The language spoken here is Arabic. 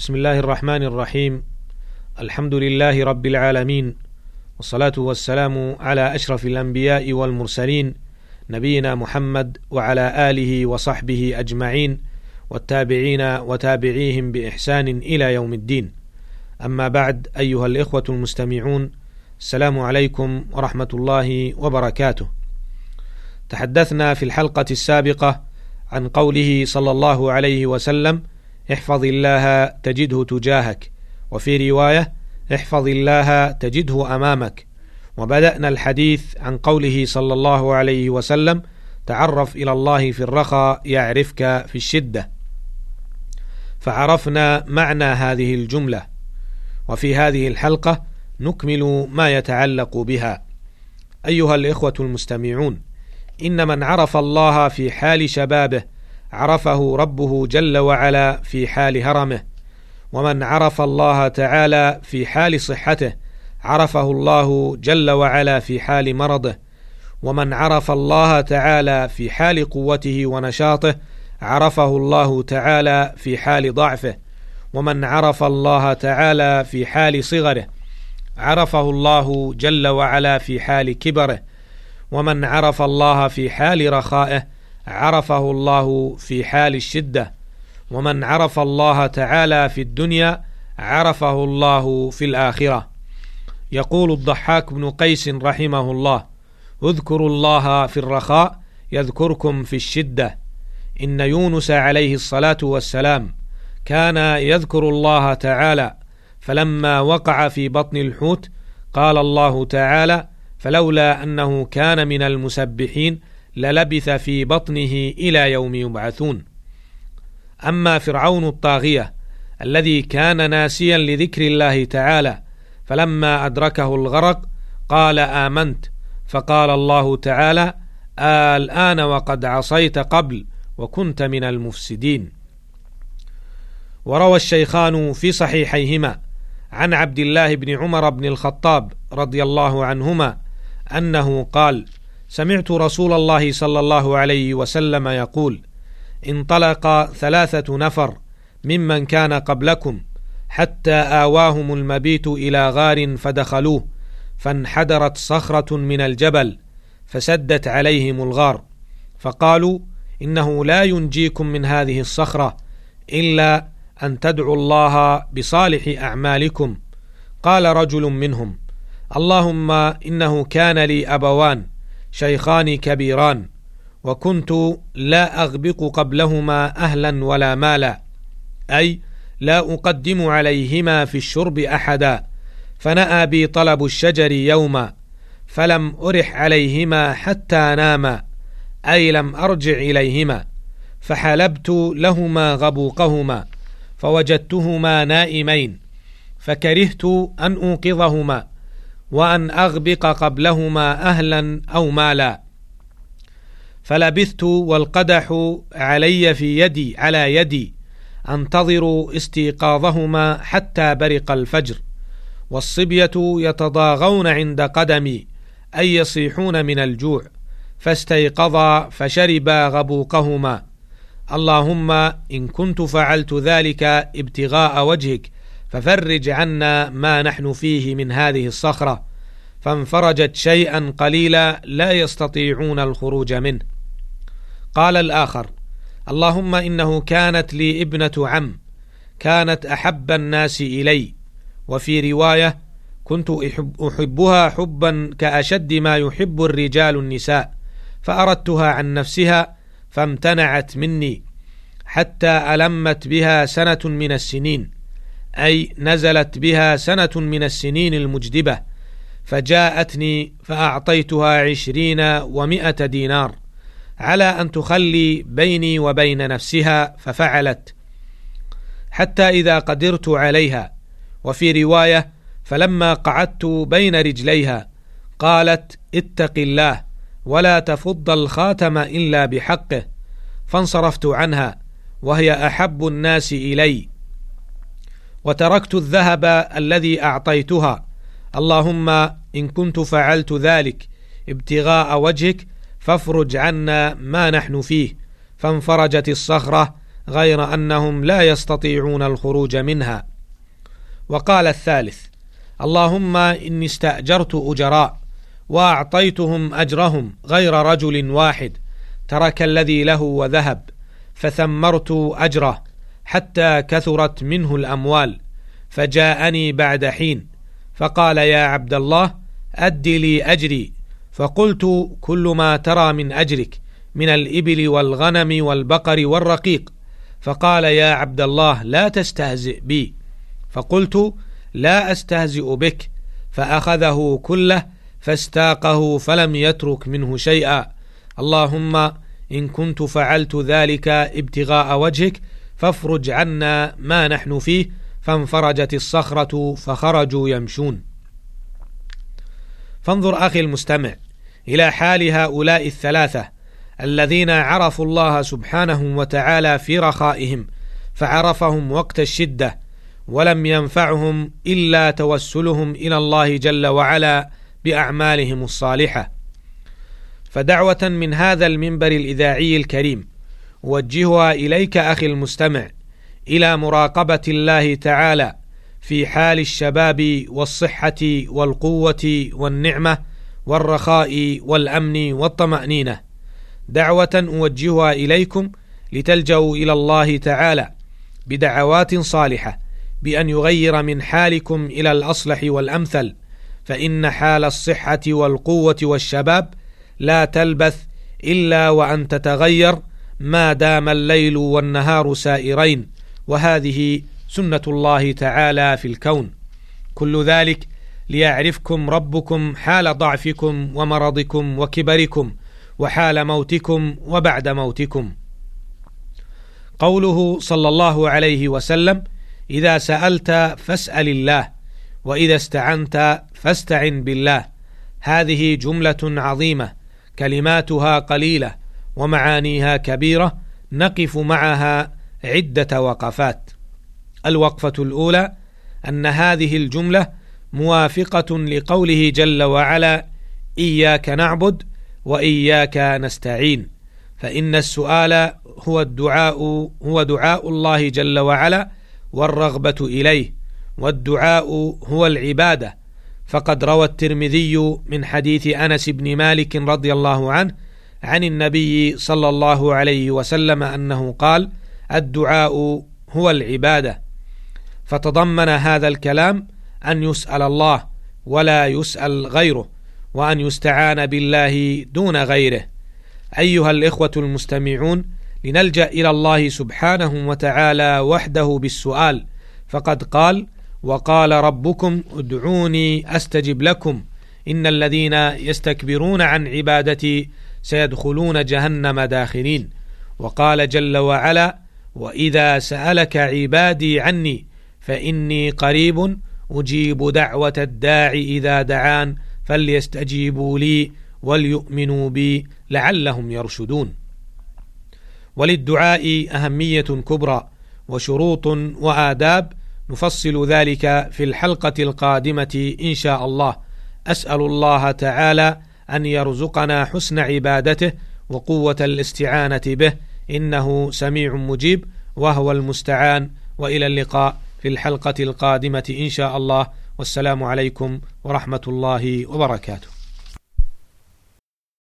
بسم الله الرحمن الرحيم. الحمد لله رب العالمين والصلاة والسلام على أشرف الأنبياء والمرسلين نبينا محمد وعلى آله وصحبه أجمعين والتابعين وتابعيهم بإحسان إلى يوم الدين. أما بعد أيها الإخوة المستمعون السلام عليكم ورحمة الله وبركاته. تحدثنا في الحلقة السابقة عن قوله صلى الله عليه وسلم احفظ الله تجده تجاهك. وفي رواية احفظ الله تجده أمامك. وبدأنا الحديث عن قوله صلى الله عليه وسلم تعرف إلى الله في الرخاء يعرفك في الشدة. فعرفنا معنى هذه الجملة. وفي هذه الحلقة نكمل ما يتعلق بها. أيها الإخوة المستمعون إن من عرف الله في حال شبابه عرفه ربه جل وعلا في حال هرمه. ومن عرف الله تعالى في حال صحته عرفه الله جل وعلا في حال مرضه. ومن عرف الله تعالى في حال قوته ونشاطه عرفه الله تعالى في حال ضعفه. ومن عرف الله تعالى في حال صغره عرفه الله جل وعلا في حال كبره. ومن عرف الله في حال رخائه عرفه الله في حال الشدة ومن عرف الله تعالى في الدنيا عرفه الله في الآخرة. يقول الضحاك بن قيس رحمه الله اذكروا الله في الرخاء يذكركم في الشدة. إن يونس عليه الصلاة والسلام كان يذكر الله تعالى فلما وقع في بطن الحوت قال الله تعالى فلولا أنه كان من المسبحين للبث في بطنه إلى يوم يبعثون. أما فرعون الطاغية الذي كان ناسيا لذكر الله تعالى فلما أدركه الغرق قال آمنت. فقال الله تعالى الآن وقد عصيت قبل وكنت من المفسدين. وروى الشيخان في صحيحيهما عن عبد الله بن عمر بن الخطاب رضي الله عنهما أنه قال سمعت رسول الله صلى الله عليه وسلم يقول انطلق ثلاثة نفر ممن كان قبلكم حتى آواهم المبيت إلى غار فدخلوه فانحدرت صخرة من الجبل فسدت عليهم الغار. فقالوا إنه لا ينجيكم من هذه الصخرة إلا أن تدعوا الله بصالح أعمالكم. قال رجل منهم اللهم إنه كان لي أبوان شيخان كبيران وكنت لا أغبق قبلهما أهلا ولا مالا أي لا أقدم عليهما في الشرب أحدا فنأى بي طلب الشجر يوما فلم أرح عليهما حتى ناما أي لم أرجع إليهما فحلبت لهما غبوقهما فوجدتهما نائمين فكرهت أن أوقظهما وأن أغبق قبلهما أهلا أو مالا. فلبثت والقدح علي في يدي على يدي أنتظر استيقاظهما حتى برق الفجر. والصبية يتضاغون عند قدمي أي يصيحون من الجوع. فاستيقظا فشربا غبوقهما. اللهم إن كنت فعلت ذلك ابتغاء وجهك ففرج عنا ما نحن فيه من هذه الصخرة. فانفرجت شيئا قليلا لا يستطيعون الخروج منه. قال الآخر اللهم إنه كانت لي ابنة عم كانت أحب الناس إلي. وفي رواية كنت أحبها حبا كأشد ما يحب الرجال النساء فأردتها عن نفسها فامتنعت مني حتى ألمت بها سنة من السنين. أي نزلت بها سنة من السنين المجدبة فجاءتني فأعطيتها عشرين ومائه دينار على أن تخلي بيني وبين نفسها ففعلت. حتى إذا قدرت عليها. وفي رواية فلما قعدت بين رجليها قالت اتق الله ولا تفض الخاتم إلا بحقه فانصرفت عنها وهي أحب الناس إلي. وتركت الذهب الذي أعطيتها. اللهم إن كنت فعلت ذلك ابتغاء وجهك فافرج عنا ما نحن فيه. فانفرجت الصخرة غير أنهم لا يستطيعون الخروج منها. وقال الثالث اللهم إني استأجرت أجراء وأعطيتهم أجرهم غير رجل واحد ترك الذي له وذهب فثمرت أجره حتى كثرت منه الأموال فجاءني بعد حين فقال يا عبد الله أد لي أجري فقلت كل ما ترى من أجرك من الإبل والغنم والبقر والرقيق فقال يا عبد الله لا تستهزئ بي فقلت لا أستهزئ بك فأخذه كله فاستاقه فلم يترك منه شيئا اللهم إن كنت فعلت ذلك ابتغاء وجهك فافرج عنا ما نحن فيه فانفرجت الصخرة فخرجوا يمشون. فانظر أخي المستمع إلى حال هؤلاء الثلاثة الذين عرفوا الله سبحانه وتعالى في رخائهم فعرفهم وقت الشدة ولم ينفعهم إلا توسلهم إلى الله جل وعلا بأعمالهم الصالحة. فدعوة من هذا المنبر الإذاعي الكريم أوجهها إليك أخي المستمع إلى مراقبة الله تعالى في حال الشباب والصحة والقوة والنعمة والرخاء والأمن والطمأنينة. دعوة أوجهها إليكم لتلجأوا إلى الله تعالى بدعوات صالحة بأن يغير من حالكم إلى الأصلح والأمثل فإن حال الصحة والقوة والشباب لا تلبث إلا وأن تتغير ما دام الليل والنهار سائرين وهذه سنة الله تعالى في الكون. كل ذلك ليعرفكم ربكم حال ضعفكم ومرضكم وكبركم وحال موتكم وبعد موتكم. قوله صلى الله عليه وسلم إذا سألت فاسأل الله وإذا استعنت فاستعن بالله. هذه جملة عظيمة كلماتها قليلة ومعانيها كبيرة نقف معها عدة وقفات. الوقفة الأولى أن هذه الجملة موافقة لقوله جل وعلا إياك نعبد وإياك نستعين فإن السؤال هو الدعاء هو دعاء الله جل وعلا والرغبة إليه والدعاء هو العبادة. فقد روى الترمذي من حديث أنس بن مالك رضي الله عنه عن النبي صلى الله عليه وسلم أنه قال الدعاء هو العبادة. فتضمن هذا الكلام أن يسأل الله ولا يسأل غيره وأن يستعان بالله دون غيره. أيها الإخوة المستمعون لنلجأ إلى الله سبحانه وتعالى وحده بالسؤال. فقد قال وقال ربكم ادعوني أستجب لكم. إن الذين يستكبرون عن عبادتي سيدخلون جهنم داخلين. وقال جل وعلا وإذا سألك عبادي عني فإني قريب أجيب دعوة الداع إذا دعان فليستجيبوا لي وليؤمنوا بي لعلهم يرشدون. وللدعاء أهمية كبرى وشروط وآداب نفصل ذلك في الحلقة القادمة إن شاء الله. أسأل الله تعالى أن يرزقنا حسن عبادته وقوة الاستعانة به. إنه سميع مجيب وهو المستعان. وإلى اللقاء في الحلقة القادمة إن شاء الله. والسلام عليكم ورحمة الله وبركاته.